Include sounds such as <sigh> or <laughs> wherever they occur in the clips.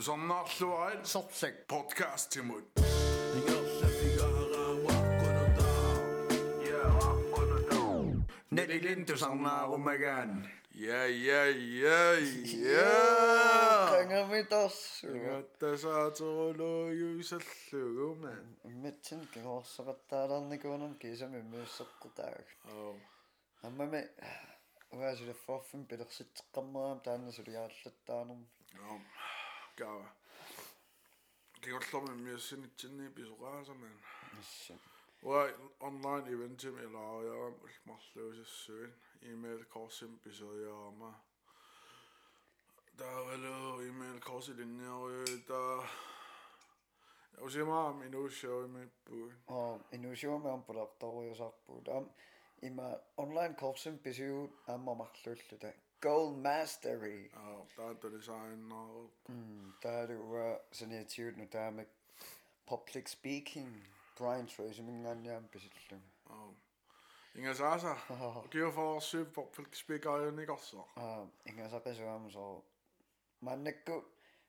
Det som narlluail. Sorlleg. Podcast timud. Neli lintu sanaa ummegan. Yeah, yeah, yeah, yeah. Kanga mitas. Ngatta saatorono juusallugume. Mitsin koorsaqattaalarnikuunam kiisami muusseqqutaag. Oh. Ammame uasile forfin pilersittaqammeram taanna suliaarlattaanermi. Oh. Гава кигорлорми миуссинитсинни писоqaасаман насса уа онлайн ивентим илаариарам улмарлуусассуин имейл корсим писериарама таавалу имейл корсилинниаруй та Усимаам инуусиоимиппу аа инуусиумаам пуларторуйусарпуут аам има онлайн курсим писиуут ааммамарлууллута Gold Mastery. Oh, täytyy design ollut. Mm, täytyy vaan sen etsinyt, no tämä public speaking. Brian Tracy, min gang jeg besitter. Oh. Ingen så altså. Giver for syv public speaker jo ikke også. Ingen så bedre om så. Man er god.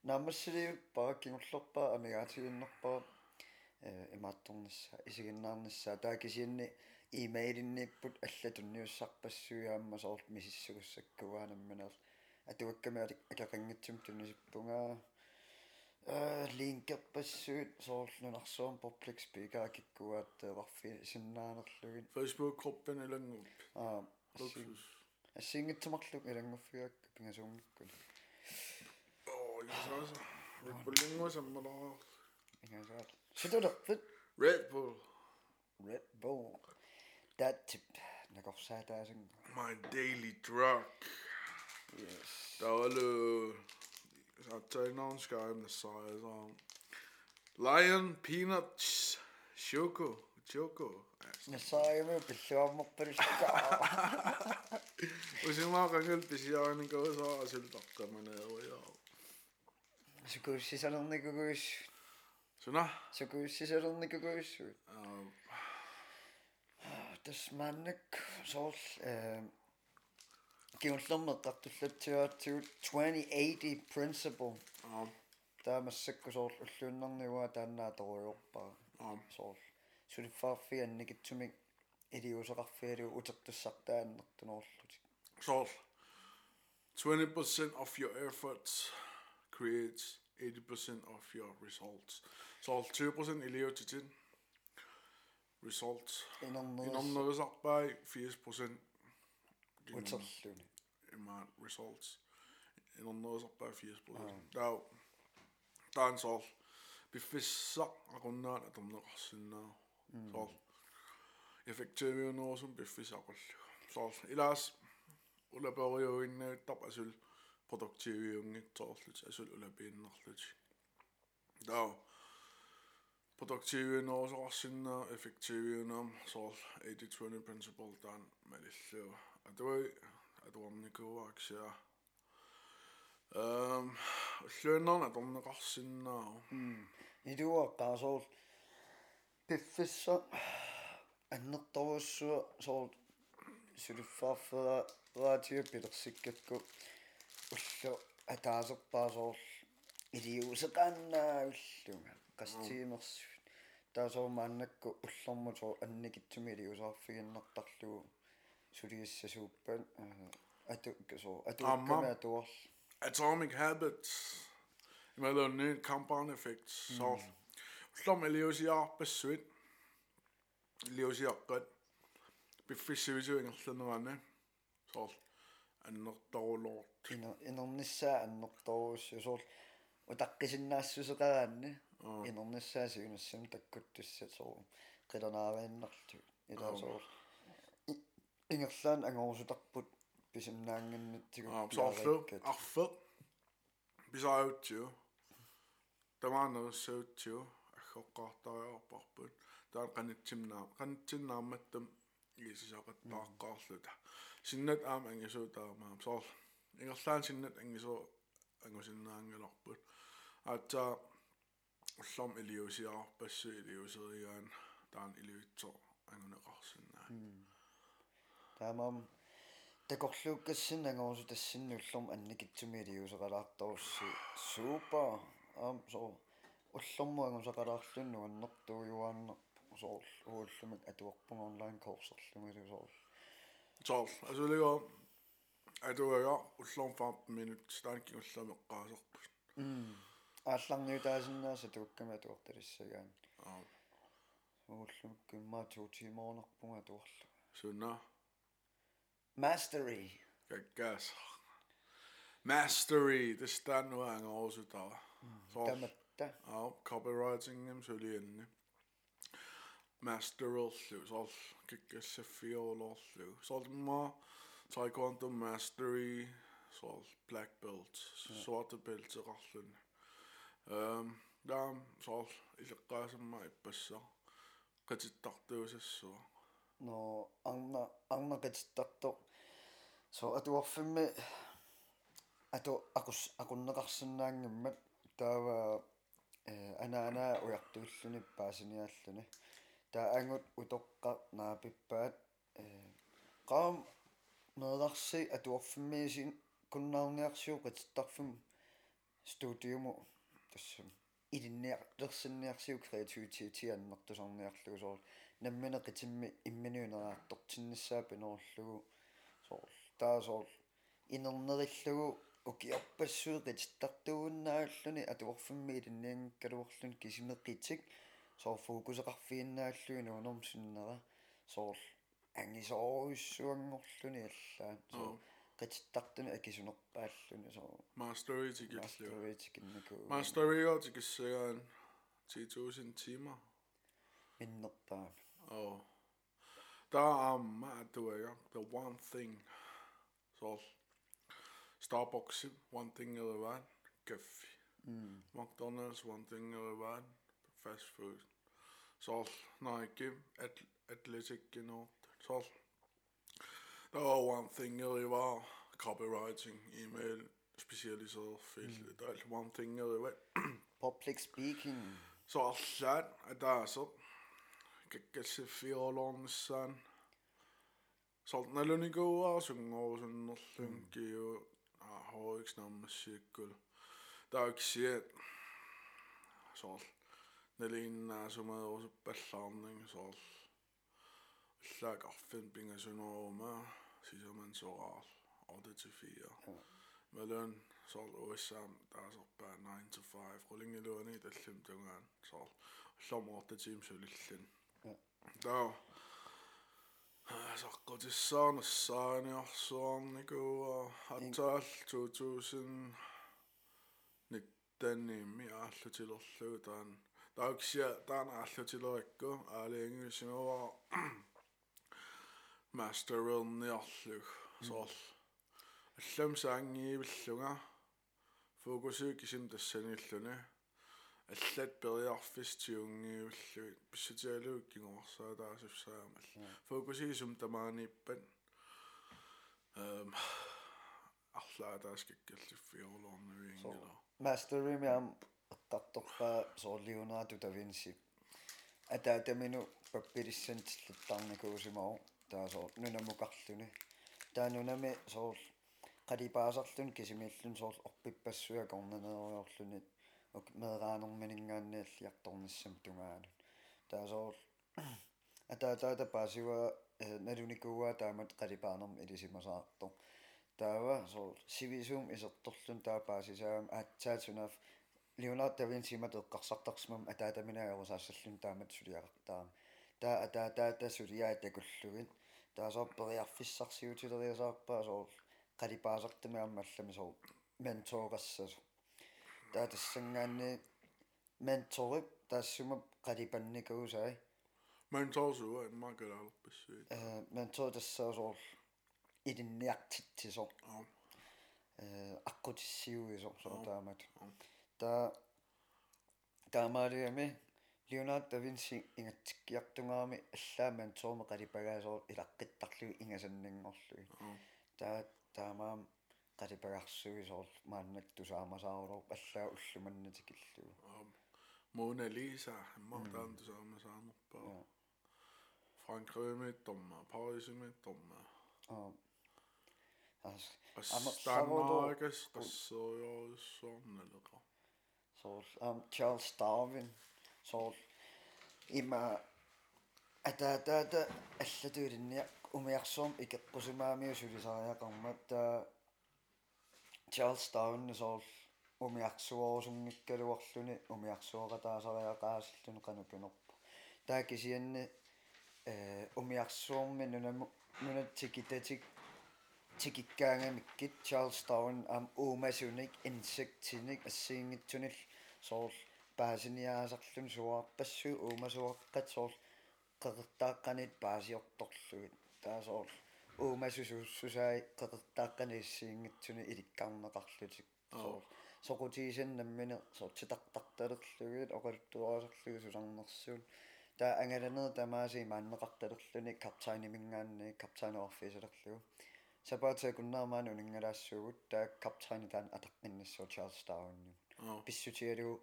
Nærmest så det bare gennemslupper, og mig er til nok bare. Øh, Ematunnes, isikinnarnes, der er ikke sinne имейлинниппут аллатунниуссарпассуяамма соорт мисиссугуссаккуаанамманерл атуаккамаалик акақангатсум тунисиппунгаа э линкерпассуут соорлунарсуум public speaker киккуаат варфи синнаанерлугин Facebook gruppen илангуп аа луксус ассингитсамарлук илангуффиак пингасуунгиккун оо ингасааса репуллингуасаммалаа ингасаат ситулерфит Red Bull Red Bull Dat, nee, of said that my daily truck. Yes. Hello. I'll turn on sky and the size on. Lion Peanuts sh- choco choco. Nasaya mo bisyo mo periska. Usin mo kang el bisyo ni ko sa asil takka man ako тасманнак соорл э киуллермеққартуллатсиаатсуут 2080 principle um таамассакку соорл уллууннарнигуа тааннаа торуйорпаа um соорл сулиффаарфи анникитсумик илиусеқарфиалу утертуссартааннертуноорлутик so 20% of your efforts creates 80% of your results. So 20% elever til tin. results. inanları by 80% results In iman results. Inanları by 80% ah. der der en sol bifissa akunnaat atumneqarsinnaa hmm. sol effektiiviunerursum biffisaqullu sol ilaas ulaperiuinnauttar asul. Produktiiviunngittorlut asul ulapiinnerlut der productive og så sinna effektive og so 80-20 principle dan med det og det var at det var min gode aktie Ehm llwynon at o'n rosin na. I dwi o da sol biffisa yn y dawys sol syrfa ffyrra radio bydach sigyd gw wllio a da sol da sol i ddiwys y ganna wllio gasti nos Så slår man leve sig op på sødt. Leve sig op godt. Befisse vi så ikke sådan noget. Så annet dårligt. ина инерниссаа аннэрторуус юсуул утаққисиннаассусеқараанни инерниссаасигунассам таккуттуссат соо қилернааваиннарлу илаасоор ингерлаан ангорусутарпут писимнаангиннатсигу Så så affe. Vi så ud til. Der var noget så ud til. Jeg har godt der er er en Elias så ingen rasen. таамаам такорлууккассин ангорусу тассинну уллерм анникитсуми илиусеқалаарторусси супер аам соо уллэрмуангу сақалаарлунну аннэртуйуааннер соор ууллумик атуарпунга онлайн соор at du er jo ullom 15 minut stankin ullam eqqaaserpus. м аалларниутаасиннааса тууккама туорталиссагаан Аа. ууллумик иммаа туутимоорнерпунга туорлу Sunna mastery gaggas. Mastery, det stand nu ang også der. Så таматта ja, copywriting em sølienne. Masterollu, så gaggas se fiolollu. Så ma taekwondo mastery, så black belt, sorte belt til rallun. Ehm, der så illeqqaasamma ippassa. qatittartuusassu. no arna arnaqatitartoq so atuarfimmi atu aqus aqunneqarsinnaanngimmat taava э анаана уяртууллуни паасиниааллуни таа ангут утоққа наапиппаат э qaam meelarsi atuarfimmiisin kunnaarniarsiu qatittарфим студиуму тассам илинниартерсинниарсиу креативитити аннэртусарниарлугу соор наммина qitимми имминуунераартортиннссаа пиноорлугу соор таа соор инернериллугу укиорпассуу qitittартууннааллуни атуорфимми илинниангккалуорлун кисимеққитик соор фокусеқарфииннааллуи нуунэрмсиннера соор ангисооруйссуангорлуни аллаан соор qatittartuna so mastery tikillu mastery tikinnaku mastery go tikissagaan 10000 timer minnerpaa oh. Ik amma atuaga the one thing. So starbucks one thing elevaan one. mm. mcdonald's one thing elevaan fast food. So naiki athletic, you know. So Der var one thing, det var copywriting, e-mail, specialiseret feltet. Mm. Der er one thing, det var... Public speaking. Så sådan, at der er sådan, kan se fire langsan. Sådan er lønne gode, og synger og sådan, og synge, og har ikke sådan noget musik, og der er ikke. Sådan, Nelin er så meget også belamning, sådan. Slag af fem binger, sådan over mig. siis man soral odde til fire. Med løn sol OSM der er så bare 9 to 5 rulling i løn i det klim den gang sol. Som åtte timer så lidt. Der Sarkotissan og Sarnia Sarnico og Hatal 2000 den i allu til ollu dan. Da yw gsia dan allu til o ego, a le yngri sy'n o <clears throat> alle. Så allem sang i villunga. Fokusu kisim tassan illune. Allat periarfistiungiullu pissutialu kingorsaa taasufsaamal. Fokusi sum tamaaniippan. Ehm арлаа тааскаккаллиффиорлорнуингила. mastery miam аттарторпаа соор леонардо да винси атаатамину паппилиссантиллаттарникуусимау таа соор нунамукарлуни таа нунами соор қалипаасарлун кисимииллун соор орпиппассуя корнанериорлуни ок меэраанерманингаанниаллиарторниссам тунгаанут таа соор атаатаата паасива налуникууа таамат қалипаанерм илисимасаарто таава соор сивисуум исерторлун таапаасисаам аатсаатунав Leonardo da Vinci mat эққарсартарсимам атаатаминаерусаассаллун таамат сулиақартаам таа атаатаата сулиаа такуллугин таасоорпериарфиссарсиутилериасаарпаа соор қалипаасартамиаммаллами соор менторгассасу таа тассангаанни менторип таассумап қалипанникуусай Men tåsua immakalaalpassuit. э ментор тассаа соор илинниартитсисоо Ja. э аққутиссиуисоо соо Ja. таамат Ja. таа таамаалиами Leonardo da Vinci ингатсиккиартунгаами аллааман сооме қалипагаасоор илаққиттарлуги ингасаннингорлуги Ja. таа таамаам қалипагарсуги соор мааннак тусаамасаарулор аллаа уллуманнатикиллугу Mona Lisa, mahtaan tu saama saanuppa. Ja. Frankrig med dommer, Paris med dommer. аа ас Og Amma- Danmark Salvador- er så jo sådan eller sool um Charles Darwin sool ima ата таата аллатуилинниа умиарсуум икеққусимаамиу сулисариақармат таа Charles Darwin соол умиарсуорусунгиккалуарлүни умиарсуоқатаасариақаассаллуни қанукунерпу таа кисианни э умиарсуорми нунаму нунатсикитатик тикиккаангамиккит Charles Darwin ам уумасуник инсектиник ассиингитсунил соорл паасиниаасарлун суаарпассу уумасуаққат соорл qeqertaaqqanit paasiortorlugut taasoor uumasusuussusaai qeqertaaqqaniissiingitsuni ilikkaarneqarlutik soor soqutiisannammine soor titaqtartalerlugut oqaluttuaasarlugu susarnersuun taa angalanер тамааси мааннеқарталерлүни каптайнимингаанни каптайнеорфисалерлугу сапаатаа куннаамаан унингалаассуугут таа каптайни таан атаққиннассуу Чарльз Дарвинни писсутигалугу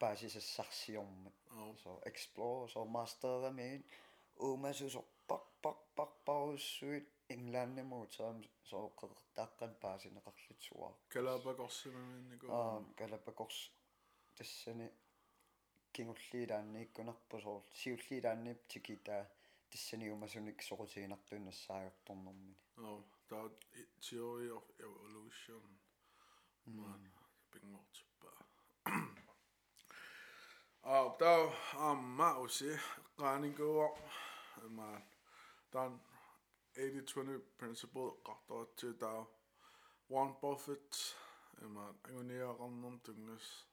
baasisassarsiormat so explore so masterami umasus pak pak pak paussuit inglaannimut saam so qeqertaaqqan paasineqarlutsuar Galapagos-simaminniko aa Galapagos тассани кингуллиилааннииккунарпу соор сиуллиилааннип тикита тассани умасуник сокутигинартуиннассаагерторнэрмини oh that theory of evolution man Aaptau amma usi kaanikoa maan. Tämän 80-20 principle kahtoitsi tau. Warren Buffett maan unia kannum tungas.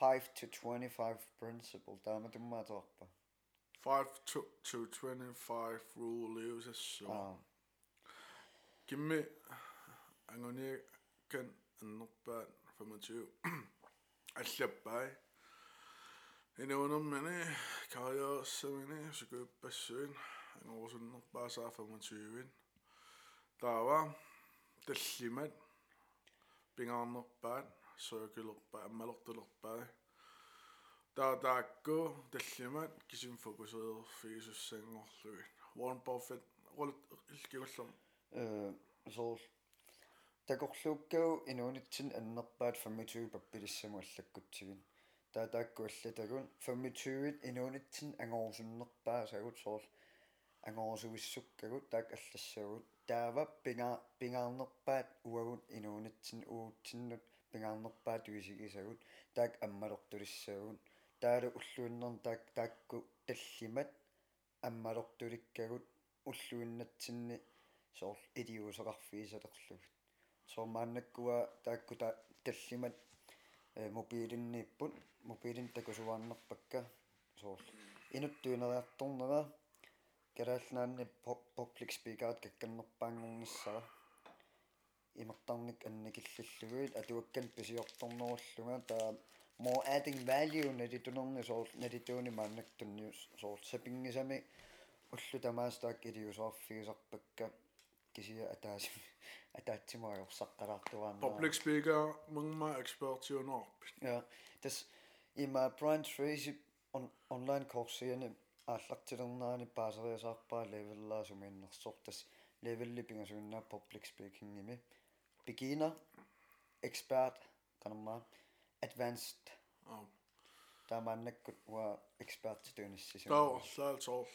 5 to 25 principle. Tämä mä tummaa tuoppa. 5 to, to 25 rule lius essu. Ah. Kimmi angonia kan annopaan 25. Allappai. инуунэрмани кариерсамини сукууппассуин ангорусуннерпаасаа 25-ин таава таллимат пингаарнерпаат сойкулерпаа аммалертулерпаа таатаакку таллимат кисим фокусеерфигисуссангорлугит Warren Buffett ролт илкигуллерм э соор такорлууккау инуунитсин аннерпаат 25 паппилиссаму аллаккутсигин таатаакку аллатагун 25-ит инуунитсин ангорусуннерпаа сагут соор ангорусуиссуккагут таак аллассагут таава пинга пингаарнерпаат уагут инуунитсин уутсиннут пингаарнерпаат уисигисагут таак аммалертулиссагут таалу уллуиннерн таак таакку таллимат аммалертуликкагут уллуиннатсинни соор илиусеқарфиисалерлугут соормааннаккуа тааккута таллимат э мобилинниппут мобилин такусуарнерпакка соор инуттуинериарторнера калаалнаанни public speaker-ат какканнерпаангорниссара имертарник анникиллиллугуит атуаккан писиорторнеруллунга таа more adding value налитунерни соор налитууни мааннактунниус соор сапингисами уллу тамаастаак илиусоорфигисарпакка кисия атааси атаатсимаажорсаққалаартуаана public speaker мангма экспертиунерп ja das има Brian Tracy on online coursiani ааллартилернаани паасериасаарпаа левеллаа сумииннерсор тас левелли пингасуиннаа public speaking ими beginner expert канамма advanced oh таамааннаккут уа expert тууниссисаа таа орлаалсоор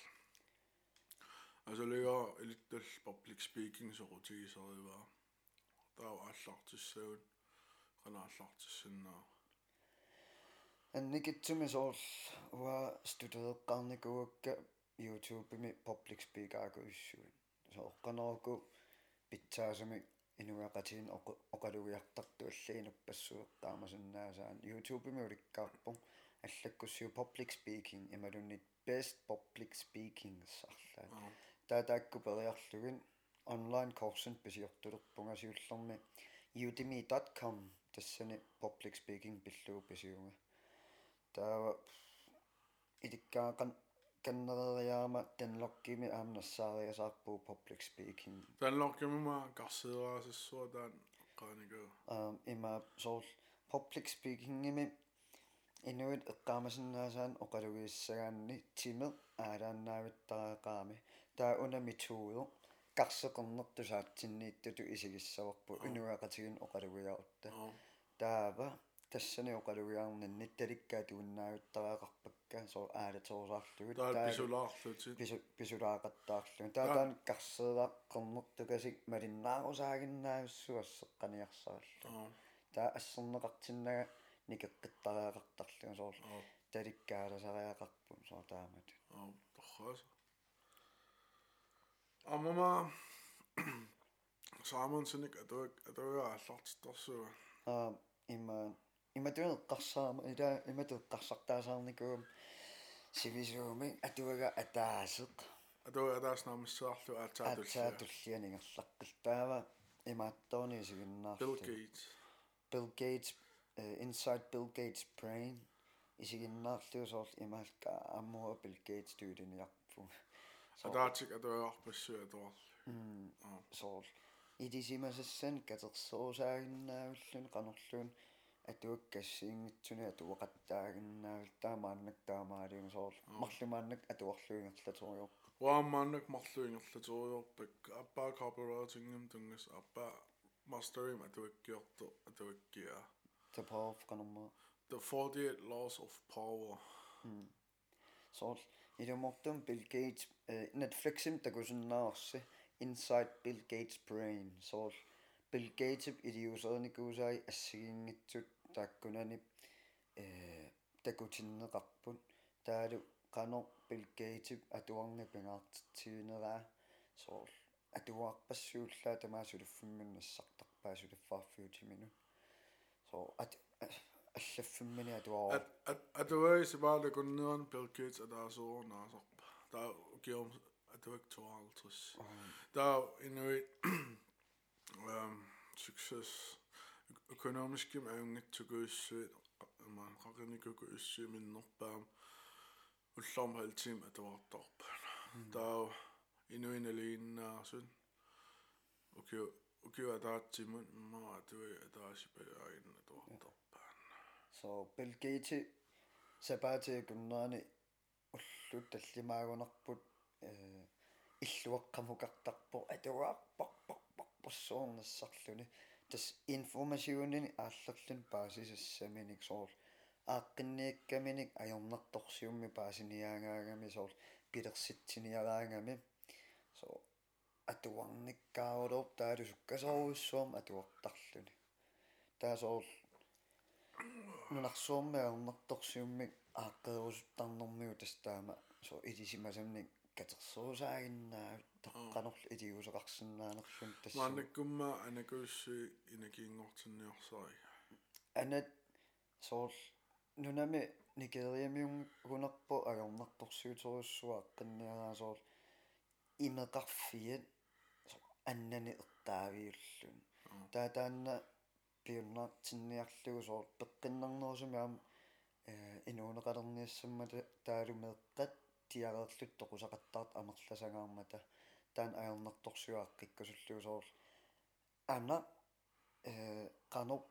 altså ligger илиттал public speaking сорутигисариваа таа ааллартиссагут канааллартиссиннаа анникитсуми соорл уа студеэккарникуакка YouTube-ми public speaker-аку иссуит сооққанерку питсаасами инуақатин оқалугиартарту аллаинуппассуэққаамасуннаасаан YouTube-ми уликкаарпу аллаккуссиу public speaking ималуннит best public speaking сарлаа таатаакку периарлугин online course-ын писиортулерпунга сиуллерми udemy.com тассани public speaking пиллугу писиунга таава иликкаақан каннериаама танлоккими аамнассаариасаарпуу public speaking танлоркимма карсераасассуа таан qaanikuu um има соор public speaking ими инуит эққаамасиннаасаан оқалугииссагаанни тиме аалааннаавиттараақаами таа уна методо карсеқернертусаатсиннииттуту исигиссаварпу инуақатигин оқалугиарутта таава тассани оқалугиарнанни таликкаа тууннааюттараақарпакка соо аалатерусаарлугут таа писулаарлутит пису писулаақаттаарлу таатаан карсееққарнертукасик малиннаагусаагиннаависсуассеққаниарсараллу аа таа ассернеқартиннага никеққиттариақартарлу соор таликкааласариақарпун соо таамат аа торхас аммама саамансник атуак атуагааллартитторсуа аа има иматуеққарсаама ила иматуеққарсартаасаарникуум сивисууми атуага атаасеқ атуа атааснамиссаарлу аатсаатуллиа атаатуллианингерлаққил таава имааттоони сигиннаарлу Bill Gates Bill Gates uh, inside Bill Gates brain исигиннаарлу соор имаалка аммуа Bill Gates туулиниарпу атаатик атуагарпассуа туар соор идисимасассан катерсоосаагиннаавиллун канерлуун атуаккассиингитсуни атуақаттаагиннаавил таамааннак таамаалиун соор марлумааннак атуарлуингерлаториор уааммааннак марлуингерлаториорпак аппаа copywriting-им тунгас аппаа мастерим атуаккиорто атуаккиа the power of канамма the 48 laws of power. Соор илумортум Bill Gates э, Netflix-им такусиннаарси Inside Bill Gates Brain. Соор Bill Gates илиусерникуусаи ассигингитсут тааккунани э такутиннеқарпут таалу qano Bill Gates атуарни пингаартитсиинераа соор атуаарпассууллаа тамаасулуффимминнассартарпаа сулиффаарфиутимину соо ат аллаффиммини атуаа at атуай сибаале куннеран Bill Gates атаасуорнаасарпа таа киом атуак 52 таа инуи эм success. Økonomiskим аюнгатсукуиссуит амаан qaqinikuku иссуиминнерпаам уллорм халтим атуартарпа таа инуиналииннаасун окей окей атаатсимун имма атуи атаасипагаагин атуартарпаан so Bill Gates сапаати куннаани уллут таллимаагунарпут э иллуэккамукартарпо атуааппарпарпарсуорнассарлуни тас информасионини ааллерлун паасисассаминик соор ааққиннииккаминик ajornartorsiummi paasiniaangаагами соор пилерситсиниараангами so атуарниккаарулуур таалу суккасоруссуам атуартарлуни. Таа соор нунарсуумми ajornartorsiummик ааққерусуттарнэрмиу тастаама so илисимасамник катерсуусаагиннаа таққанерлу илиусеқарсинаанерлун тасса маанаккумма анакуусси инакиингортинниорсари анат соор нунами никериамиун гунарпо агорнарторсуутеруссуа аққинниараа соор имеқарфиат аннани эртаавиуллун таатаанна пиуннаартинниарлугу соор пеққиннарнерусуми аама э инуунеқалерниассаммата таалумеэққат тиареерлут тоқусақаттаарт амерласагаармата таан аернарторсуааққиккусуллугу соор ана э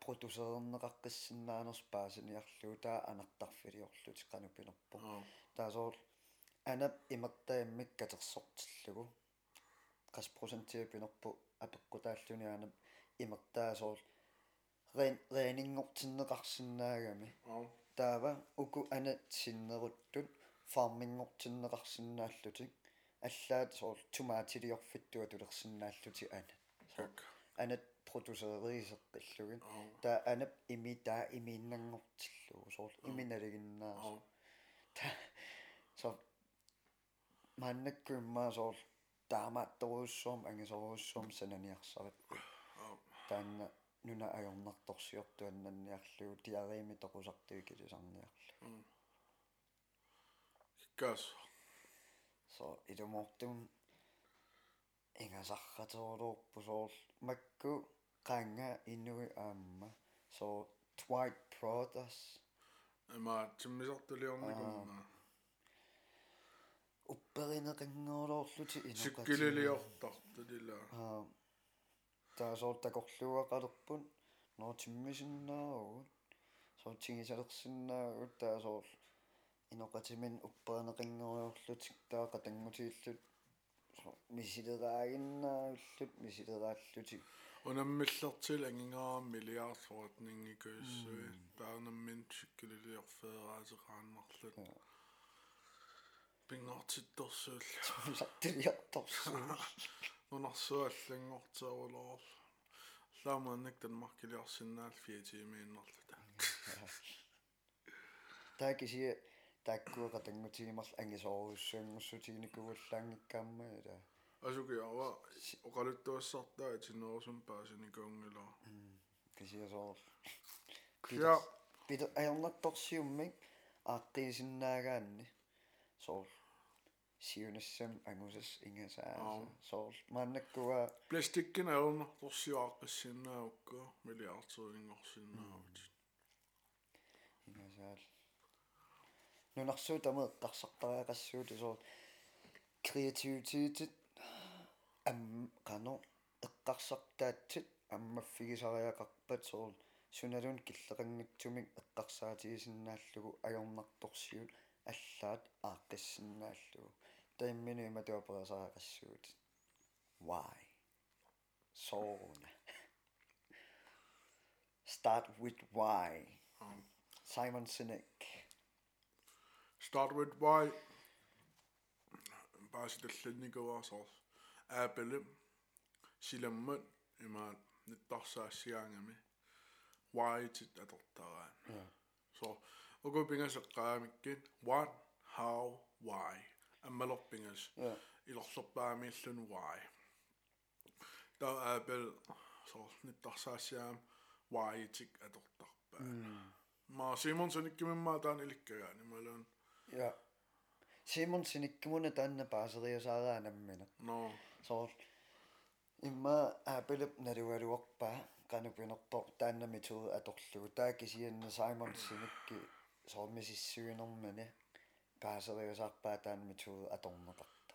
producererneqaqqissinnaaners paasiniarluu taa anartarfiliorlut qanupinerpu taasоор anap imertaimik katersortillugu qas prosentiapinerpu apeqqutaalluni anap imertaasoor ren reeningortinneqarsinnaagami таава уку ана синнеруттут фармингортиннеқарсинааллутик аллаат соор тумаатилиорфиттуа тулерсинааллути ана анат продусерерисеққиллугин таа анап ими таа имииннангортиллугу соор иминалигиннаа та со маннаккуиммаа соор таамаатторуссуум ангисоруссуум сананиарсарат таанна нуна ажорнарторсиортуаннанниарлугу тиариими тоқусартуи килисарниарлу кас so ilumortum ingasarratorluorpu soor makku qaanga innui aamma so Dwight Brothers. Ама тиммисартулиорникумма upperineqinngorluorluti сиккилилиортартулила аа таасоор такорлуақалерпун нортиммисиннаагут соотсигисалерсиннаагут таасоор иноқатимин upperineqinngoriorlutik таақа тангутииллут мисилераагиннаавиллут мисилерааллути унаммиллертил ангингаа миллиардфорутнингикуиссуи таанаммин сиккулилиорфеераатеқааннарлут пингортитторсуул саттилиарторсуу нунарсуаллангортеерулоор <laughs> лаамааннак танмаркилиарсинаал 4 тимииннерлута таакиси тааккуэqa тангутигимарл ангисооруссуангуссутигникугуллаангиккаамма ила асукиава оқалуттуассартаа тинерусум паасиникуунгила кисиасоор я пит аернатторсиуммик ааққиисиннаагаанни соор сиунассам ангусас ингасаа соор мааннаккуа пластиккина аернарторсиуааққиссиннаавукку миллиартерингорсиннаавут нунарсуу таме эққарсартариақассуут соор креативитет ам кано эққарсартаатсит аммаффигисариақарпат соор суналун киллеқангитсумик эққарсаатигисиннааллугу аёрнарторсиут аллаат ааққиссиннааллугу таиммину иматуаперасаақассуут why? So start with why. Simon Sinek start with why? Пааситалланникуаасоор аапале силаммат имаат ниттарсаассиаангами why тит атортараа so угу пингасеққаамиккит what? How? Why? Аммалорпингас илорлерпаамииллун why. Та аапал so ниттарсаассиаам why тик атортарпаа ма симон сониккимиммаа таан иликкагаани малун ja. Simon sinikkumuna taanna paaseriasaaraa nammina no. Soor imma aapilip nalualuorpaa qanupinertor taannami tuu atorlugu taakisianna Simon sinikki soormisissuinermani paaseriasaarpaa taannami tuu atorneqarta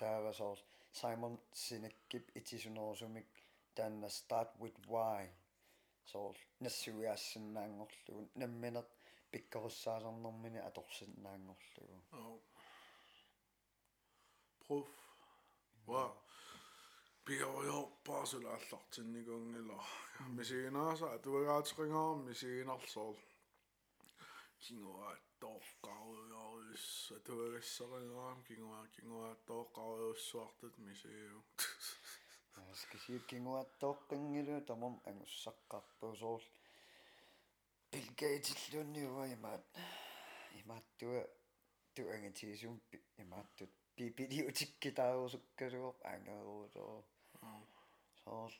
taava soor Simon sinikkip itisunersumik taanna start with why. Soor nassuiaassinnaangorlugu nammineq pikkorussaasernermini atorsinnaangorlugu prof wa piorjo paasula аллартинникунгила мисигинааса атуагаатерингаа мисигинарсоор кингуа тоққаруйарис атуагассарингаам кингуа кингуа тоққаруйуссуартат мисигиу аскисиу кингуа тоққингилу тамам ангуссаққарпуусоор Bill Gates иллуунниуа имаат. Имааттуа туангатигисум имааттут пипилиутиккитаарусуккалуоп ангеруусоо соор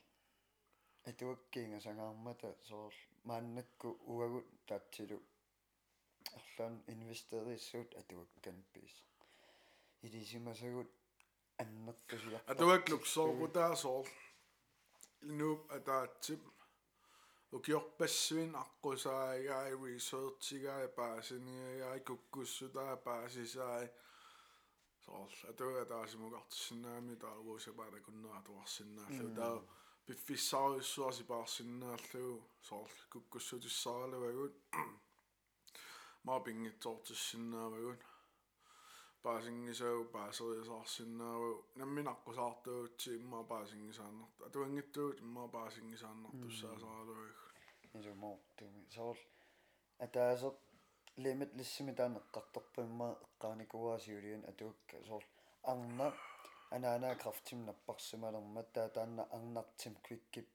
атуаккиинга сангаармата соор мааннакку уагут таатсилу арлаан инвестериссуут атуаккан пис. Илисимасагут аннертусиар атуаклук соорутаа соор инуп атаатсип укиорпассуин аққусаагаи researchigai паасинигаи куккуссутаа паасисаи соорл атуга таасимугартиссинаами таавуусапаата куннератуарсинааллу таа пиффиссааруссуаси паарсинааллу соорл куккуссутиссааралуагут маапингитсоортиссинаавагут паасингисау паасериасаарсинааву намминаққусаартуутси имма паасингисааннарт атуангиттуут имма паасингисааннартуссаасаралуаг нисумоортуми соорл атаасеқ лимит лиссими таанеққарторпимма эққааникуаасиулиан атуакка соорл арна анаанаа крафтим наппарсималерма таа таанна арнартим квиккип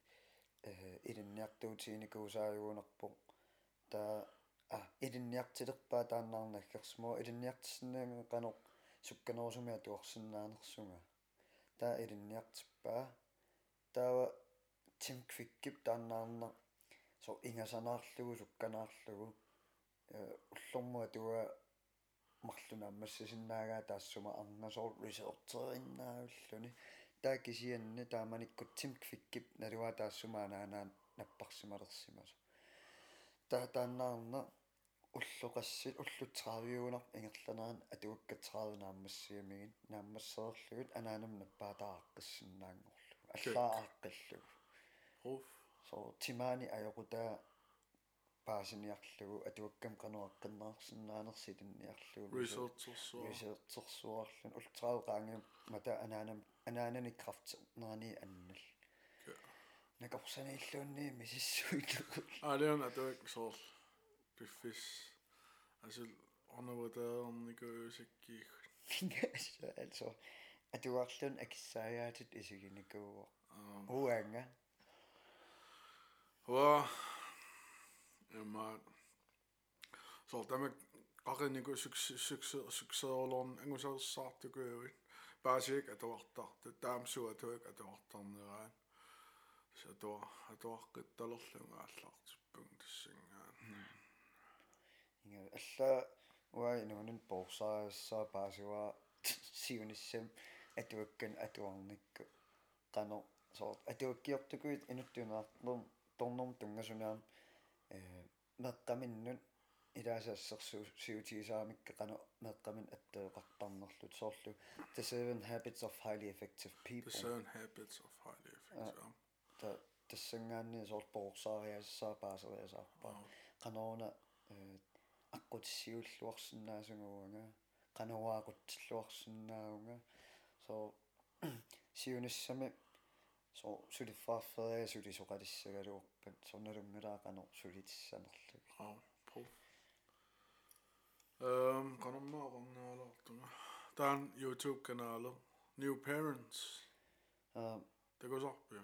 э илинниартуутииникуусааюунерпо таа а илинниартилерпаа тааннаарнаггерсмоо илинниартиссиннаага канеқ сукканерусумиа туарсинаанерсунга таа илинниартиппаа таава тим квиккип тааннаарна со ингасанаарлугу сукканаарлугу. Уллормуа туа марлуна аммассасиннаагаа таассума арнасоор ресертериннаавиллуни таа кисианни тааманиккут тим квиккип налуа таассумаанаанаа наппарсималерсимасу таа тааннаарна уллоқассит уллутсаавиунар ингерланаан атуаккатсааву нааммассиамигин нааммассеерлугут анаанам наппаатааққиссиннаангорлу аллаа ааққиллугу хоф со тимаани аёқутаа паасиниарлугу атуаккам кануаққиннаарсиннаанерсилинниарлугу researcherсуа researchersuарлун ултраавеқаангам мата анаанам анаанани крафт нерани аннал накорсанииллуунни мисиссуиллугу алиан атуак piffis. Altså, onwa da onni gwyrs egi. Altså, a du allwn excited isi gyn i gwyr. O enga. Wa, yma, solta me qarin i gwyr sukseolon engusar saat i gwyr. Basig, at du vartar, det damsu at du ikke, at du vartar nirrein. Så du har gittalorlunga allartipung, det syng inga alla wa inuunin porsaarissa paasiwa siunissam atuakkan atuarnikku qano soort atuakkiortukuit inuttuunaarlum tornorm tungasuniaam ee meqqaminnun ilaasaasersuus siutiisaamikka qano meqqamin atteeqartarnerlut soorlu the seven habits of highly effective people. The seven habits of highly effective ta tassangaanni soort porsaariaassaa paasariasaarpa qanoona аққутиссиуллуарсинаасугуунга qanуаақутсиллуарсинааунга соо сиуниссами соо сулиффаарферия сулисоқалиссагалуорпат сорналунгилаақано сулитиссанерлуги аа по эм канаммаақарнаалаартуга таан youtube канаале new parents аа тагусарпиа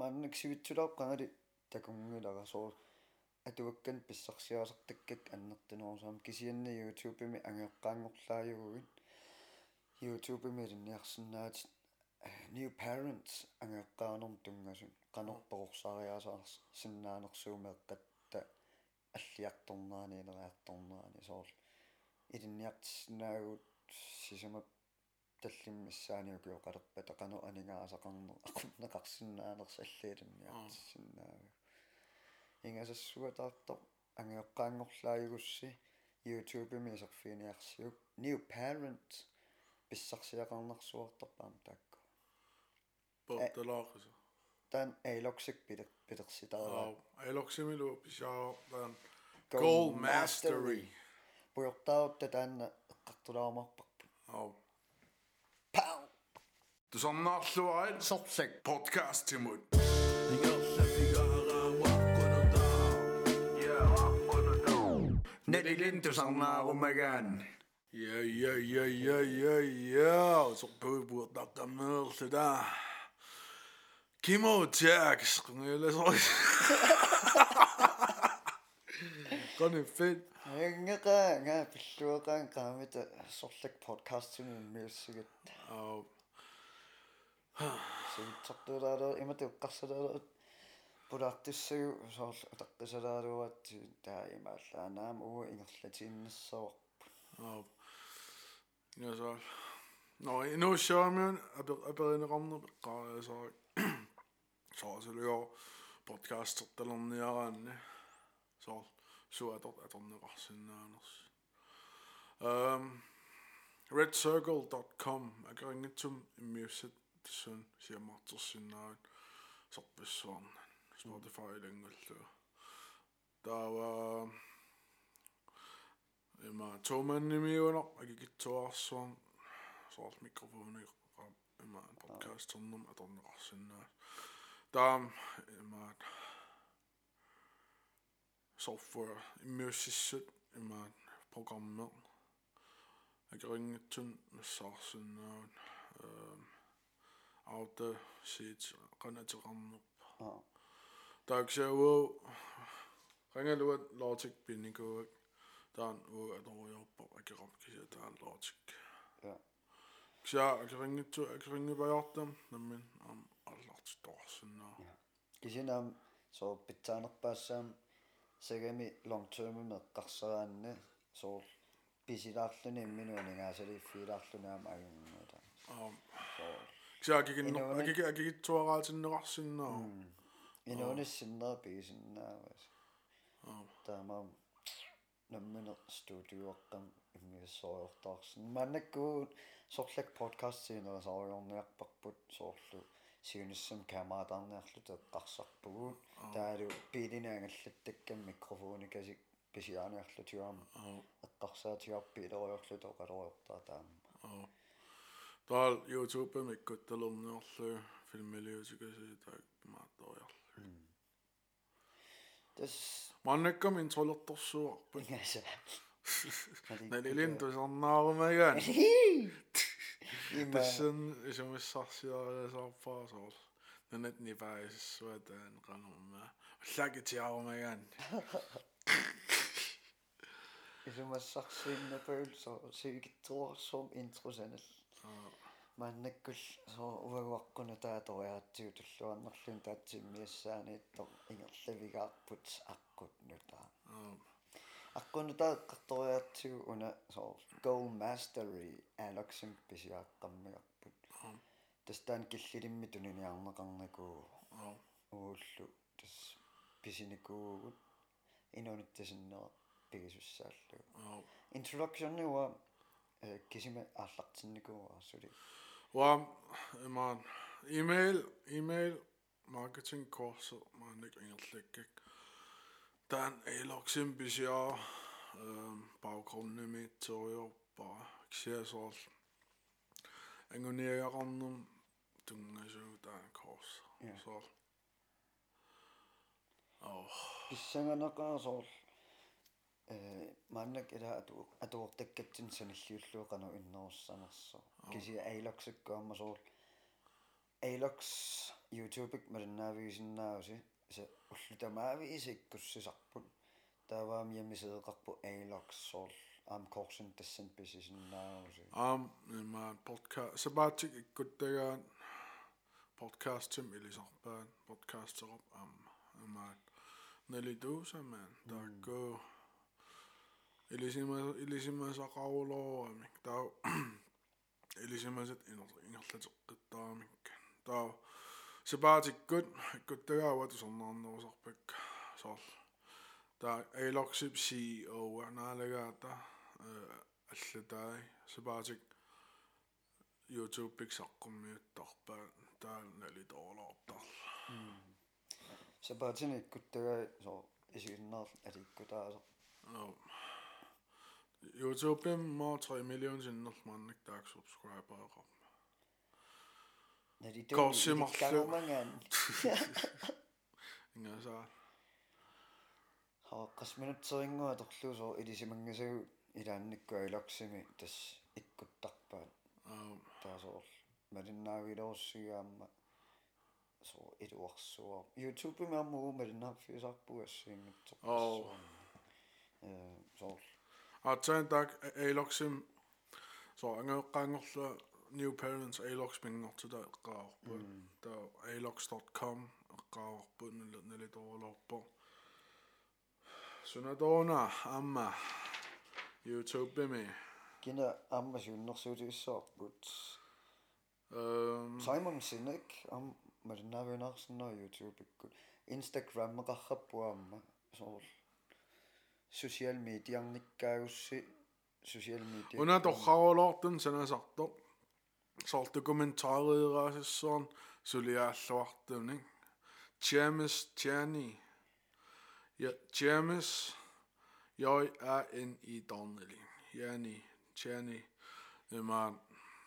манник сивитсулааққангали такунгилара соо атуаккан писсарсиасартаккак аннертунерусаам кисианна YouTube-ми ангеққаангорлааюгугит YouTube-ми линниарсинаат new parents ангеққаанерм тунгасун канорпорсариасаарс синнаанерсуумеэққатта аллиарторнаани илериарторнаани соор илинниартиснаагут сисамап таллиммиссааниукио қалерпата қано анингаасақарнер ақуннеқарсинаанерс аллиилинниартиссинаагу ингасассуатаартор ангеққаангорлааюгусси YouTube-ми исерфиниарсиук new parent писсарсиақарнарсуартарпаам таакку порталаақиса тан эйлоксик питер питерситараа аа элоксимилу писаа таан goal mastery пуйортаутта таанна эққартулаармарпарпу аа пау тусарнаарлуарит сорлак podcast Timut нелилин тусарнаарумагаан Ja, ja, ja, ja, ja, ja. Så burde dere mørke da. Kimo Jax. Eller så. Godt er fedt. ангеqa nga пиллуеqaан qaamita soрлak podcast-uni miussugit Og сивитсартуулаалу имату эққарсалаалу пулаартиссагу соорл атаққисалаалуат таа имааллаанаам уу ингерлатииннассаварпу og ja så Nå, nu ser man at Spotify engelsk. Der var Emma Toman i mine og gik et tog så så også mikrofonen i Emma en podcast som om at den også en der Emma software i music Emma programmet. Jeg kan ringe til Sarsen og øh, øh, Aude, Sit, René til Ramnup. Ja. Dagsha wo Ranga luat logic binniko taan wo atorjorpo akerop kisa taan logic. Ja. Kisa akeringitu akeringivajartam nammen am allart torsinna. Ja. Kisin am so pitaanerpaassam sagami long term meqqarseraanne so pisilaarluni imminuuningaasali fiilaarlunaam agunguta. Am. Kisa akikin akikitsuaraatinnerarsinnaa. Акиги акигитсуараатиннеқарсинаа инуунissиннера пигисиннаавас ам таамаам наммине студиуэққам иммиссориортаарсин маннаккуут сорлак подкастсиинера сариорниарпарпут соорлу сиуниссам камаатаарниарлу теққарсарпугуут таалу пилинаагаллаттаккам микрофоникасик писиааниарлу тиуам ам эққарсаатиарпи илериорлу тоқалориортаа таама ам таал youtube Tässä... Mannikka min solottu suoppi. Mikä se? <laughs> Neli lintu sannaa meidän. Tässä on <laughs> esimerkiksi asiaa ja saappaa suolla. No nyt niin pääsis sueteen kanomaan. Läkit jaa meidän. Esimerkiksi saksin pölsä syykit tuossa on <laughs> intro sen. мааннаккул соо уагуаққуна тааториаатсиу туллуарнерлун таатсиммиассаанииттор ингерлавигаарпут аққут нутаа аққунутаа қарториаатсиу уна соо goal mastery алаксим писиааққаммиарпут тастаан киллилимми туниниарнеқарнакуу ууллу тас писиникуугут инонуттасиннера пигисуссааллу. Introduction уа кисима аарлартинникууарсули Wa imaan email email marketing kurser maanik ingerlækkik. Dan eloksim bisia baggrundene med tøjer bare ser så Angoneriaqarnum tungasu taan kurs. Ja. Så. Oh, писсанганеқарсоор э маннак ила ату атуортаккатсин саниллиуллуоқану иннеруссанерсо киси айлоксаккуаммасоор айлокс youtube-ик малиннаавигисиннааси са уллутамаави иккуссисарпут тааваами ямисеэқарпу айлоксоор аам корсин тассан писисиннааруси am imaan podcast sabatik ikkuttagaan podcast tim ilisarpaan podcasterop am imaan nalituusamaan taakku ilisima ilisimasaqarulooramik taa ilisimaset ingerlateqqittaramik taa sabaatikkut ikkuttagaawat usornaarnerusarpak soor taa ailoksip CEO anaalagaata аллатаи сабаатик YouTube пиксаққуммиуттарпаа таанали тоолоортарла сапаатини иккуттагаа соо исигиннаар аликкутаасо YouTube ма 3 миллион синнерлмааннак таак субскрайбераа налиту Korsimarlu. иккагумангаан ингаса хаққасминутсерингуа торлуусоо илисимангасагу илаанниккуа илоксими тас иккуттарпаат таасоор малиннаавилоорсигаама соо илуарсуа YouTube маммуу малиннаарфисарпуассиингитсоо Oo. э соо Aatsain tak eiloksim so anga new parents ailox mingortuta eqqaarpu ta ailox.com eqqaarpu nalitorlorpo sunadona amma. Youtube mi. Kina amma sunnersuutigissaarput um simon sinek am marnavenarsna youtube. Ikkut instagram meqarrappu amma so social mediarnikkaagussut social media una torrarulortun sanasartor sort dokumentaarieraasissoorn suliaalluartunik James Chani ja James jeg a n i Donnelly. Jani Chani emaan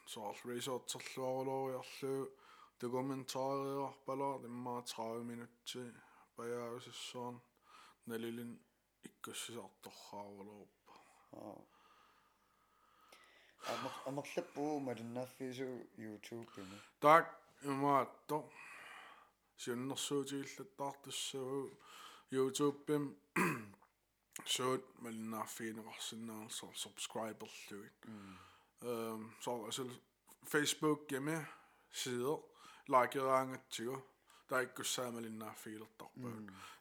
sort resortsorluaruloriarlu dokumentaariorpalor immaa 30 minutti pajausissoorn nalilin налилин иккуссисарторхаарулорпа амер амерлаппуу малиннааффису YouTube ими так имаатто сиуннэрсуутигиллаттаартуссуу YouTube-им суут малиннааффиинеқарсиннаерсор subscriberлуит эм så altså Facebook гэмэ сидер лайкераангатсигу таиккуссаамалиннааффиилертарпаа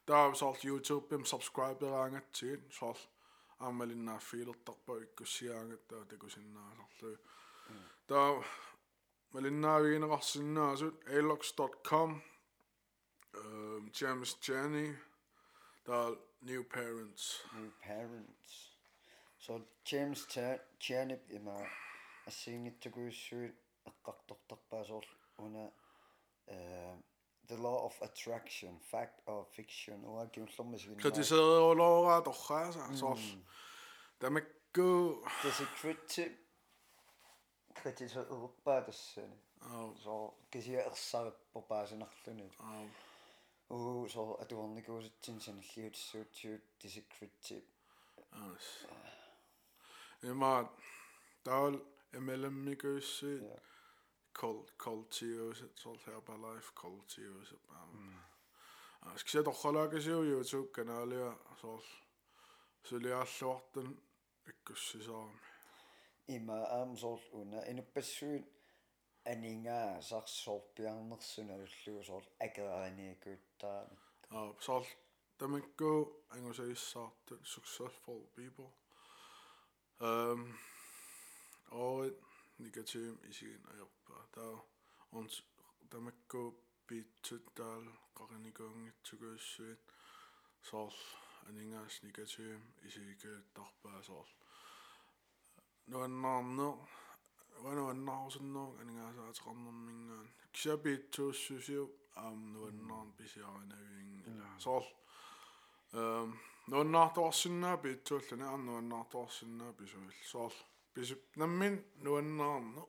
таа соор YouTube-им subscriberaангатсигит соор аамалиннааффиилертарпаа иккуссиаангат таа такусиннаасарлу таа малиннаавигинеқарсиннаасут alox.com эм James Jenny таа new parents new parents so James Chanip има ассиингитсукуиссуит эққартортарпаасоор уна э The Law of Attraction, Fact or Fiction, ou aqui uns somos vinhos. Que diz o law a tocha, sós. Da me kritiek. The secret que diz o pa das. So, que se er sa på basen achtene. Oh, so een one the goes tinsen huge so to the secret. ja. maar, daar emellem mikössi. кол колтиус сол herbalife колтиус аа аас кися торхалаакасиуйуутук канаалиа соор сулиааллуартан иккуссисаарми има аам соор уна инуппассуут анингаа сарсоорпиарнерсуналуллугу соор акерааниакуuttaami аа соор тамакку ангусаиссаартут successful people эм og negativ isigin ajorpaa taa ons tamakku piitsut taal qarinikuungitsukuussuit soor aningaas negativ isigikuuttarpaa soor nuannаарne vanuannaarusunnuuk aningaasaateqarnermingaan kisiapiitsuussusiu aam nuannaarn pisiarinaviingila soor эм нуаннаартуарсиннаа питсууллани арнуаннаартуарсиннаа писуил соор писуп наммин нуаннаарну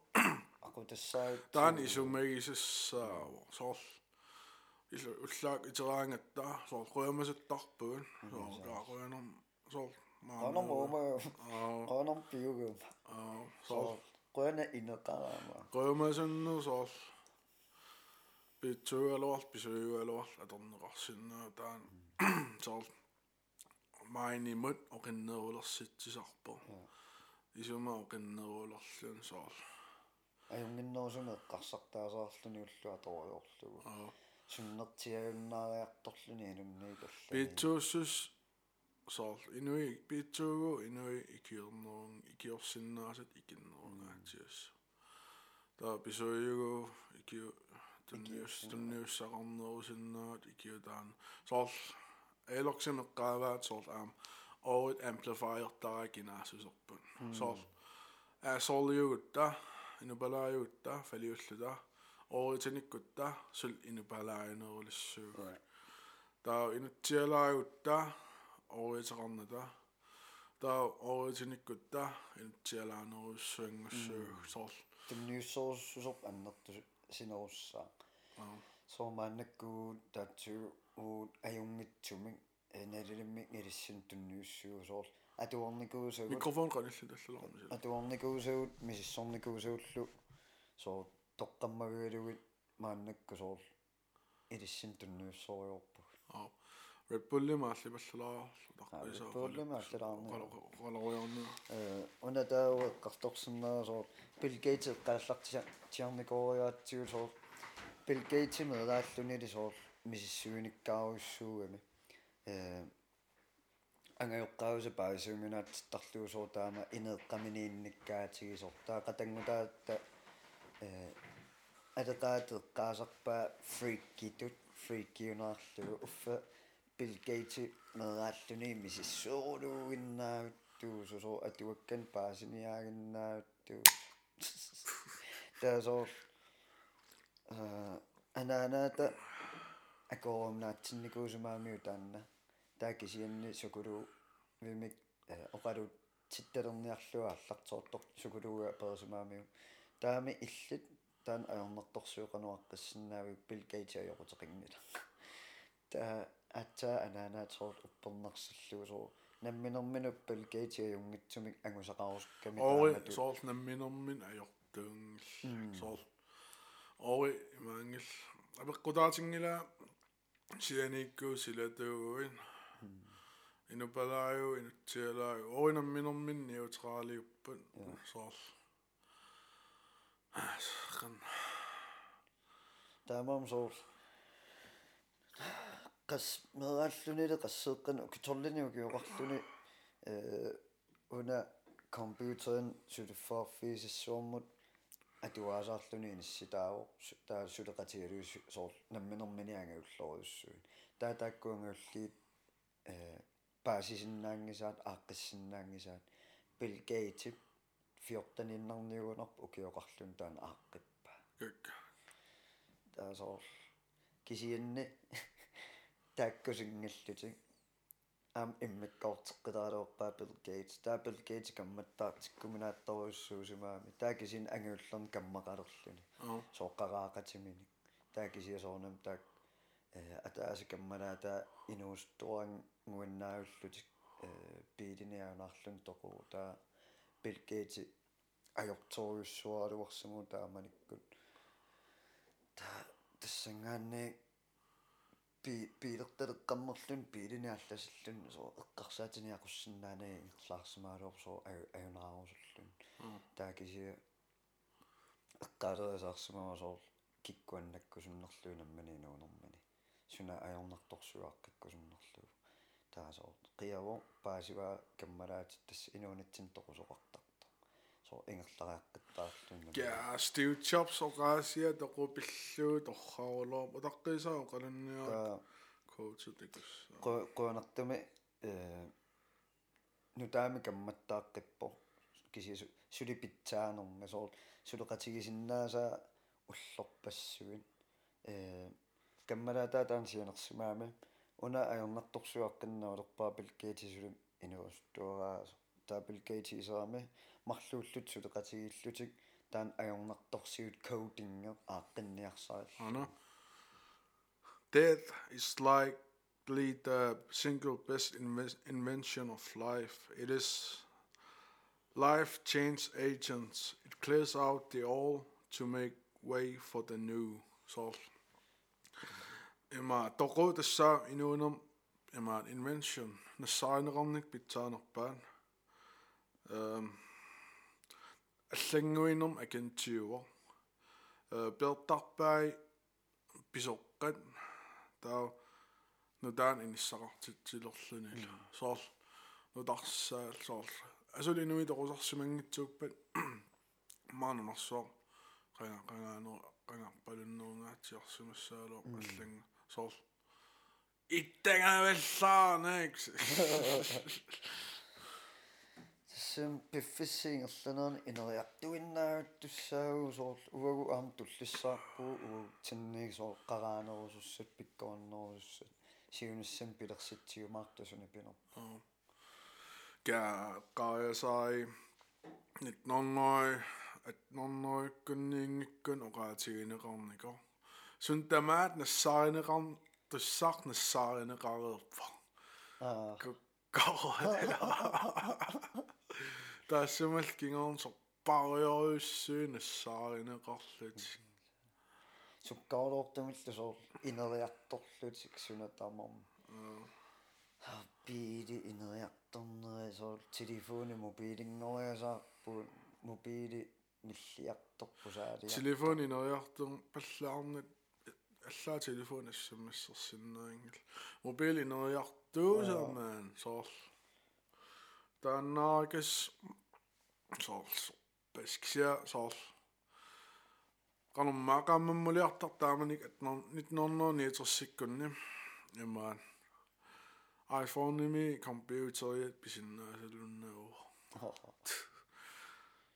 aqutassaagut таан исумагисассаава соор ил уллаак итераангатта соор қуямасаттарпугун соор кааруянерм соор qanam uuma аа qanam piugum аа so соор qana ineqaraama quyamasannu soor питсугалуар писуюгалуар аторнеқарсиннаа таан соор майнимут оқиннерулерситсисарпо исума оқиннерулерлун соор ullu atoriorlugu аа sunnertiagunnaariartorluni anumni kallani питсууссус соор инуи питсуугу инуи икиернерун икиорсиннаасат икиннерунгаатиус таа писуйугу икиу тунниус тунниуссақарнерусиннаат икиутаан соор элоксимеққааваат соор og et amplifier taakina susarpun soor aasorliugutta inupalaajuutta faliulluta ooritinikutta sul inupalaajanerulissuugu taa inutsialaajutta ooriteqarnata taa ooritinikutta inutsialaanerussuanngussuugu soor tamniussorussusorp annertu sinerussaa soomaannakku taatsu uut ajungitsumik Nerlimik nerissin tunnuussuusoor atuorni kuusuu mikrofon qanillutallularmi atuorni kuusuut misissorni kuusuullu soo toqqammaguulugut maannakkusoor irissin tunnuussoriorpu aa Red Bulli maalli mallularlu taqpisa Red Bulli maallarni qaloriornu ee una taawu eqqartorsinnersoor Bill Gates eqqallartisa tiarnikoriaatsuusoor Bill Gates imedalaallunilisoor misissuunikkaarussuugami э ангайоққауса паасууминааттарлуу соор таама инеэққаминиинниккаатиги соор таа қатангутаатта э атеқаатеққаасарпаа фриккитут фриккиунаарлугу. Уффа Bill Gates медааллуни миссуурулуугиннаавттуу сусоо атуаккан паасиниаагиннаавттуу <laughs> таасоор э ананаата акоорумнаатсинникуусумаамиу таанна таакисианни сукулуу вимик оқалут титталерниарлуа аллартоортор сукулууга персумаамиу таами иллит таан аёрнерторсуоқануаққиссиннаавик Bill Gates аёқутеқингила та атса ананаатсоор уппернерсиллуу соо намминермину Bill Gates аюнгитсумик ангусақарусками ори соор намминермин ajortuungil соор ори имаангил апеққутаатингила Siyanik ko sila tuuin. Mm. Inupalayo, inutialayo. Orin ang minummin neutraliuppun. Sol. Kan. Tamam sol. Qas mealluni le qassuqqan ukitorlini ukiuqarluni ee una computeren sutifaarfiisissuarmut атуаасаарлуни инисситааво таа сулеқатигалуус соор намминермини ангиуллориуссуин таа тааккуангиуллиит э паасисиннаангисаат ааққиссиннаангисаат Bill Gates 14 иннарниугунарп укиоқарлун таана ааққиппа как таа соор кисианни тааккусингиллутик ам иммиккаортеққилаалуорпаа Bill Gates таа Bill Gates камматтаатиккуминааттаруссуусимаами таа кисин ангиуллерни каммақалерлүни сооққараақатимини таа кисиасоорнам таак э атааси камманаата инуустуан ngуиннаавиллутик э биилиниаунарлун тоқу таа Bill Gates ajortoruissualuarsumu taamanikkut таа тассангаанни пи пилертелеққаммерлун пилиниалласиллун со эққарсаатиниақуссиннаани ирлаарсимаалуор со аюнаарусуллун таа киси эққаалерисаарсимаа со киккуаннаккусуннерлуунаммани нуунэрмани суна ajornartorsuaqqikkusunnerlu таа со қиаво паасива каммалаатит тасс инуунатсин тоқусоқартар so ингерлариаққиттаарлунна ja Steve Jobs оqaasia тоқупиллуу торхаарулоо утаққисаа қаланниа коучу тикус қуанартами э нутаами камматтааққиппо кисису сулипитсаанерма соо сулеқатигисиннааса уллорпассуин э каммалаатаа таансианерсимаами уна аернарторсуаққиннаулерпаа билкеетисулим инуустуараа таабилкеитисаами марлууллут сулеқатигиллутик таан ajornartorsiut codinge ааққинниарсаал ана death is likely the single best invention of life it is life change agents it clears out the old to make way for the new so има тоқутасса инуунам има invention нассаарнеқарник питсаанерпаан Эм аллангуинерм акентиуо э пертарпай писоққат таа нудаан иниссақартитсилерлүни соор нутарсаал соор асулинуи торусарсимангитсууппат <clears throat> маанунарсоо қана қанаано қанарпалуннуунгаатсиарсимассаалоо алланга соор иттагаваллаарнакс <laughs> тассам пиффиссиингерланерни инериартуиннаават туссаагу соор уагу аам туллиссаарпу уу тинниги соор қараанерусуссат пиккорнерусуссат сиуниссам пилерситсиумаартусуни пинер га qaajasai нитнорной атнорной кунниингиккун оqaатигинеқарникор сун тамаат нассааринеқар туссаар нассааринеқареерпа аа тассамал <laughs> кингорнсо париоруссуин ассааринеқарлут суккаалоортамиллу соор инериарторлутик сунатамам аа биили инериарторнери соор телефони мобилингориасаарпу мобили ниллиарторпусаалиа телефони инериартер паллаарнат аллаа телефон ассамассерсиннерингил мобили инериартуусаамаан соор тааннаагас соор паскsia соор кануммаа qaammamuliartar taamanik atnor 1939 ямаан iPhone ними компьютериат писиннаасалуннаа <laughs>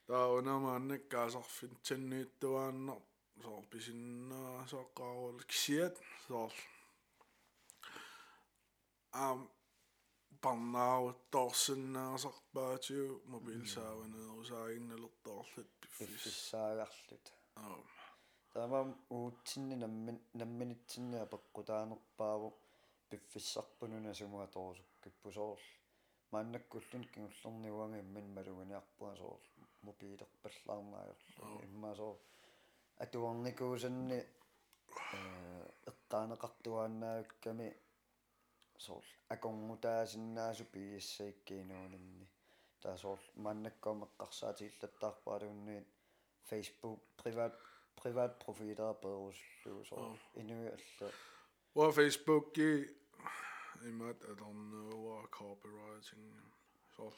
таа унамааннак каасарфин таннииттуааннар соор писиннаасоққарул кисиат соор ам парнау торсиннаасарпаатиу мобилсааванеерусаагинналертоорлут пиффиссаагарлут таамам уутсинни наммин намминитсинниа пеққутаанерпааву пиффиссарпунуна сумуа торусуккиппусоор мааннаккуллун кигуллерниуанга иммин малуганиарпуа соор мобилерпаллаарнаajorlu иммаасоор атуарникуусанни э эққаанеқартуааннаавикками sol sool. Akongutaasinnnaasupiissaikkiinuunanni taa sool mannakkoameqqarsaatigillattarpaaluunniit Facebook privat privat profiler perusllu sool. Inui alla wa Facebookki imat adornuua copywriting sool.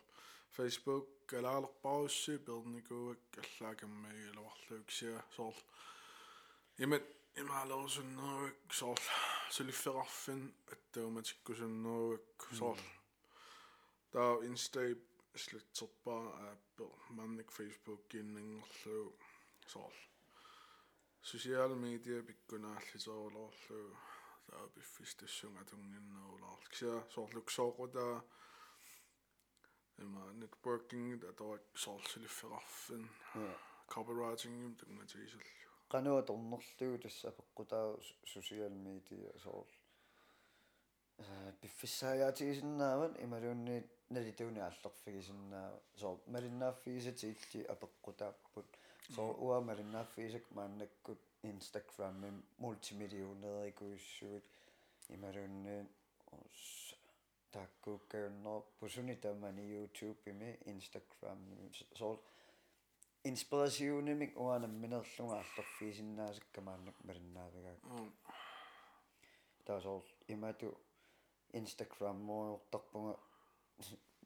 Facebook galaalerparussi pernikuvak allaakammagiluarluuksia sool. Imat imaalersunneruik sool hvad luksia så imod имаа лоосуннеру соор сулиффеқарфин аттауматиккусуннеру соор таа инста слутсерпаа ааппер манник фейсбук гиннингерлу соор сosiaal media pikkunaallисоолоорлу таа пиффистассунга тунгиннерулаар кися соорлуксооқута эма networking атоо соорлсилиффеқарфин copywriting тунгатигисаллу qanua tornerlugu tassa peqqutau social media soor пиффиссаагаатигисиннааван ималуунни налитууни аллерфигисиннаа соо малиннааффигисатиилли апеққутааппут соо уа малиннааффигисак мааннаккут инстаграмми мультимедиунерикуиссугут ималуунни таккуккаунноо пусуни тамани youtube ими instagram соо инспирасиунимик уанамминерлунга аллерфигисиннаасаккамааннак малиннаавигаак таасоор имату Instagram моортарпунга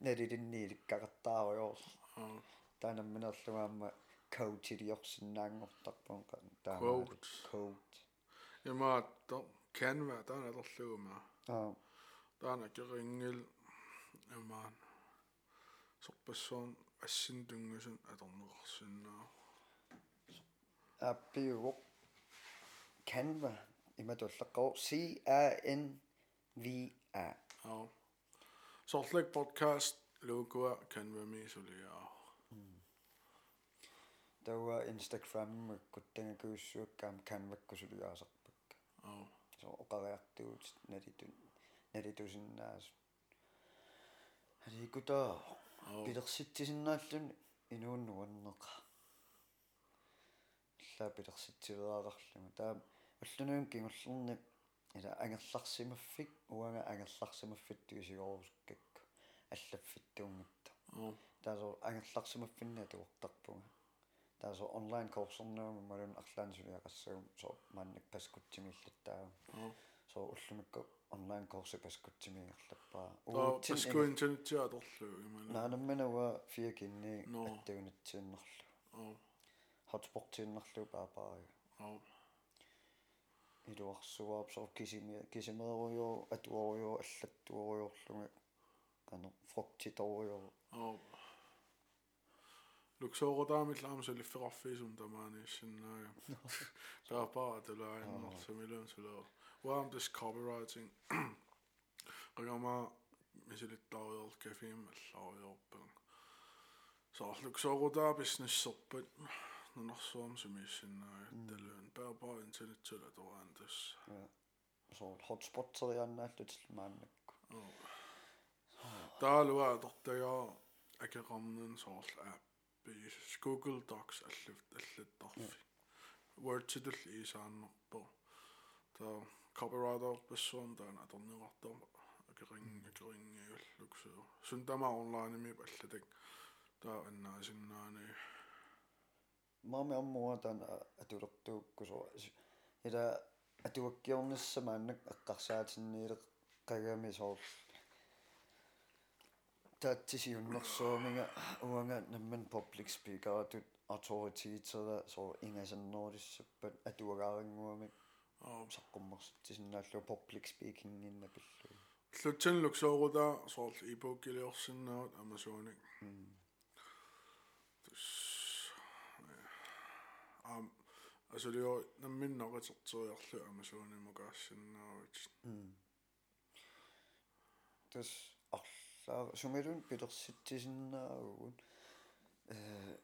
налилиннииликкaqattaaruйорс таанамминерлугаама коучилиорсинаангортарпун таа коуч имаатто Canva тааналерлугума аа. Таана керингил амаан сорпассуун ассин тунгусун аторнеқарсиннаа аппиуго Canva иматуллеққоо C A N V A аа сортлек подкаст логоа Canva мисулиаа тауа Instagram куттангакуиссуаккаам Canva-ккусулиаасарпак аа со оқариартуут налитун налитусиннаас аликута пилерситсиннааллун инууннуаннеқа илла пилерситсивераақарлугу таа уллунуун кингуллерни ила ангерларсимаффик уанга ангерларсимаффит тигисигорусуккакку аллаффиттуунгитта таасо ангерларсимаффинна туортарпунга таасо онлайн курсернууму малун арлаансулиақассагум со маанник паскутсимиллаттаа со уллумикка онлайн курсы паскутсимиерлаппаа уутсин паску интернеттиаторлу имана наанамманава фиакинни аттагунатсииннерлу hotspot-тииннерлу паапаа илуарсуаап сор кисими кисимеруйоо атуоруйоо аллаттуоруйорлунга кано фруктиторуйоо луксоорутаамил аамсалиффеқарфиисум тамаанииссиннаага таапаа тулааиннэрсамилуун сулоо уам дис copywriting. Qagama мисилиттаариор кафеим аллаариорпан соорлуксооруtaa бизнессерпат нунарсуам сумииссиннаага талуун паапаа интернеттула тораан тас соор hotspot-терианнааллут мааннакку таалуа тортагаа акеқарнун соорл аппи Google Docs аллут аллаттарфи Word to исааннерпо copyrighter pessoon taana atorniuartorma akeqing akeqingiulluksu suntama onlineimi pallatak taa annaasinnaani maami ammua taan atulertuukkusu ila atuakkiornissama annak eqqarsaatinniileq qagami soor taatisiunnersuumiga uanga namman public speaker atut authority to that so ingasannoorissappat atuagaaranguamik саққуммерситсиннааллу public speaking иннапиллу лутсанлук сооруда соорл ebook илиорсиннаут амазоник ам асулио намминнеқатертериарлу амазонимукаассиннаавит тас арлаа сумилун пилерситсиннаагугун э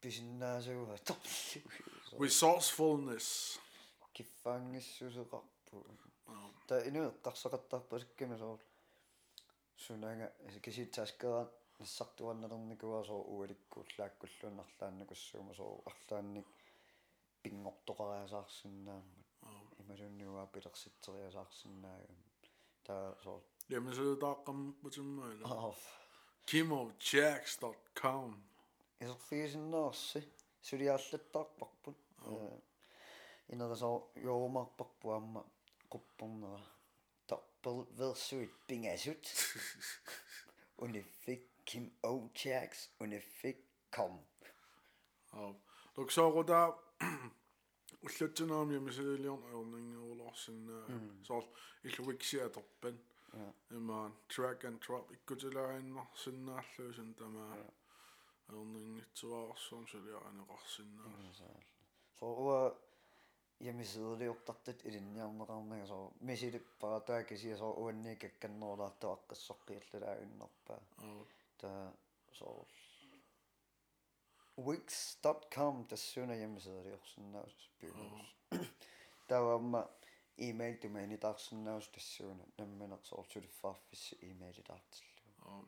писиннаасуга торлу resourcefulness киффаангиссусеқарпу та ину эққарсақаттарпасакками соор сунага киситсааскера нассартуаннерникуа соо уаликкууллааккуллууннарлааннакуссуума соо арлаанник пингортоқариасаарсинааммат ималунниуа пилерситсериасаарсинаагам таа соо jamen så тааққаммутиммаила kimojacks.com исерфигисиннерси сулиааллаттаарпарпут инерасоо жоомарпарпуамма quppornera torpel versuit pingasut unifik kim ojax unifik kom аа луксооруда уллутсинаами мисилиорн аернингерулорсиннаа соор иллуиксиаторпан имаан track and drop иккутилаиннарсиннааллуусин тамаа аернингитсуаарсуум сулиаранеқарсиннаа соо ямисеэлиортартат илинниарнеқарнага соо мисилиппара таакиси соо уанни какканнерлаарту аққиссоққиаллалаагиннерпаа аа та соо wix.com тассуна ямисеэлиорсиннаус пиунус тавамма email tumaani tаарsinnaus tassuuna намминеқ соор сулиффаарфисси email таартиллу аа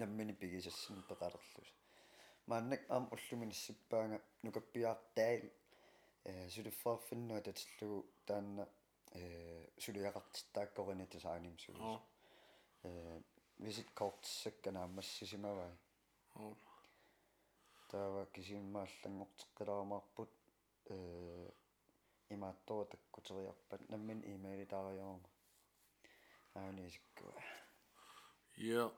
наммини пигисассин пеқалерлус мааннак аам уллуминиссиппаага нукаппиаартаал э сулиффаарфиннуа татиллугу таанна э сулиақартиттааккорини тасааним сулис аа э visit kortissakканаамассисимавай аа таава кисиммааллангортеққиларамаарпут э имааттора таккутериарпат наммин имейли таариорма аунисиккуа Yeah,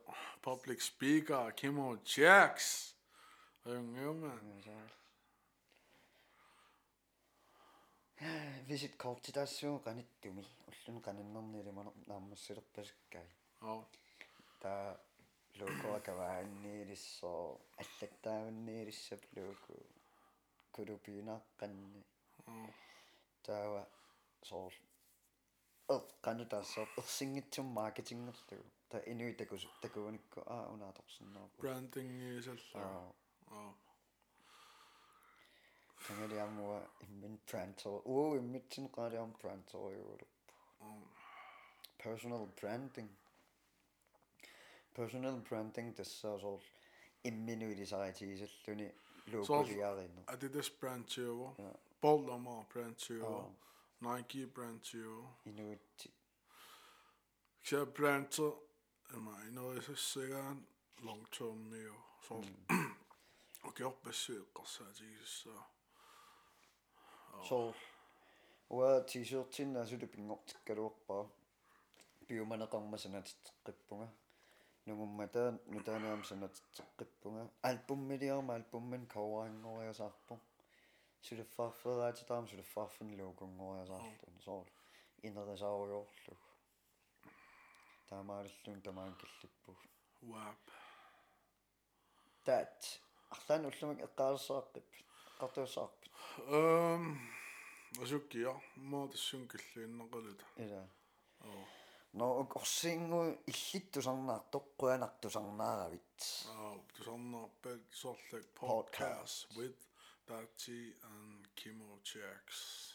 public speaker Kimo Jax. Аюнга. <sighs> visit kortitassuu qanittumi ullun qanannernilimanu naammassilerpasakkai Аа. таа лукоа каваанниилиссоо аллаттааванниилиссап луку кулупинааққанни Аа. таава соор эр канутаассоо ерсингитсум маркетингерлу та инуи такус такуаникку аа Tænker jeg mor i min brandtøj. Åh, i mit tid gør det om brandtøj. Personal branding. Personal branding, det så så i min ud i sig til sig. Det er jo lukket i jer endnu. Er det des brandtøj? Baltimore brandtøj. Nike brandtøj. Inuit. Så brandtøj. Mä noisessa ja long term jo. Se on mm. oikein oppisuukas siis. Uh, så. соор уа t-shirtin асулу пингортиккалуарпаа пиуманеқармасанатиттеққиппунга нугумматаа нутаанаам санатиттеққиппунга альбуммилиарма альбумман кауаангориасаарпу сулиффаарфераатитаам сулиффаарфин луукунгориасаарлун соор инерисааруйоорлуг таамааллун тамаан киллиппуг Wap. таат арлаан уллумак эққаалсааққип эққартуусаарпит Lidt nok lidt. ила Åh. no орсингу er sådan noget bed, så like Podcast. with Dati and Kimo Checks.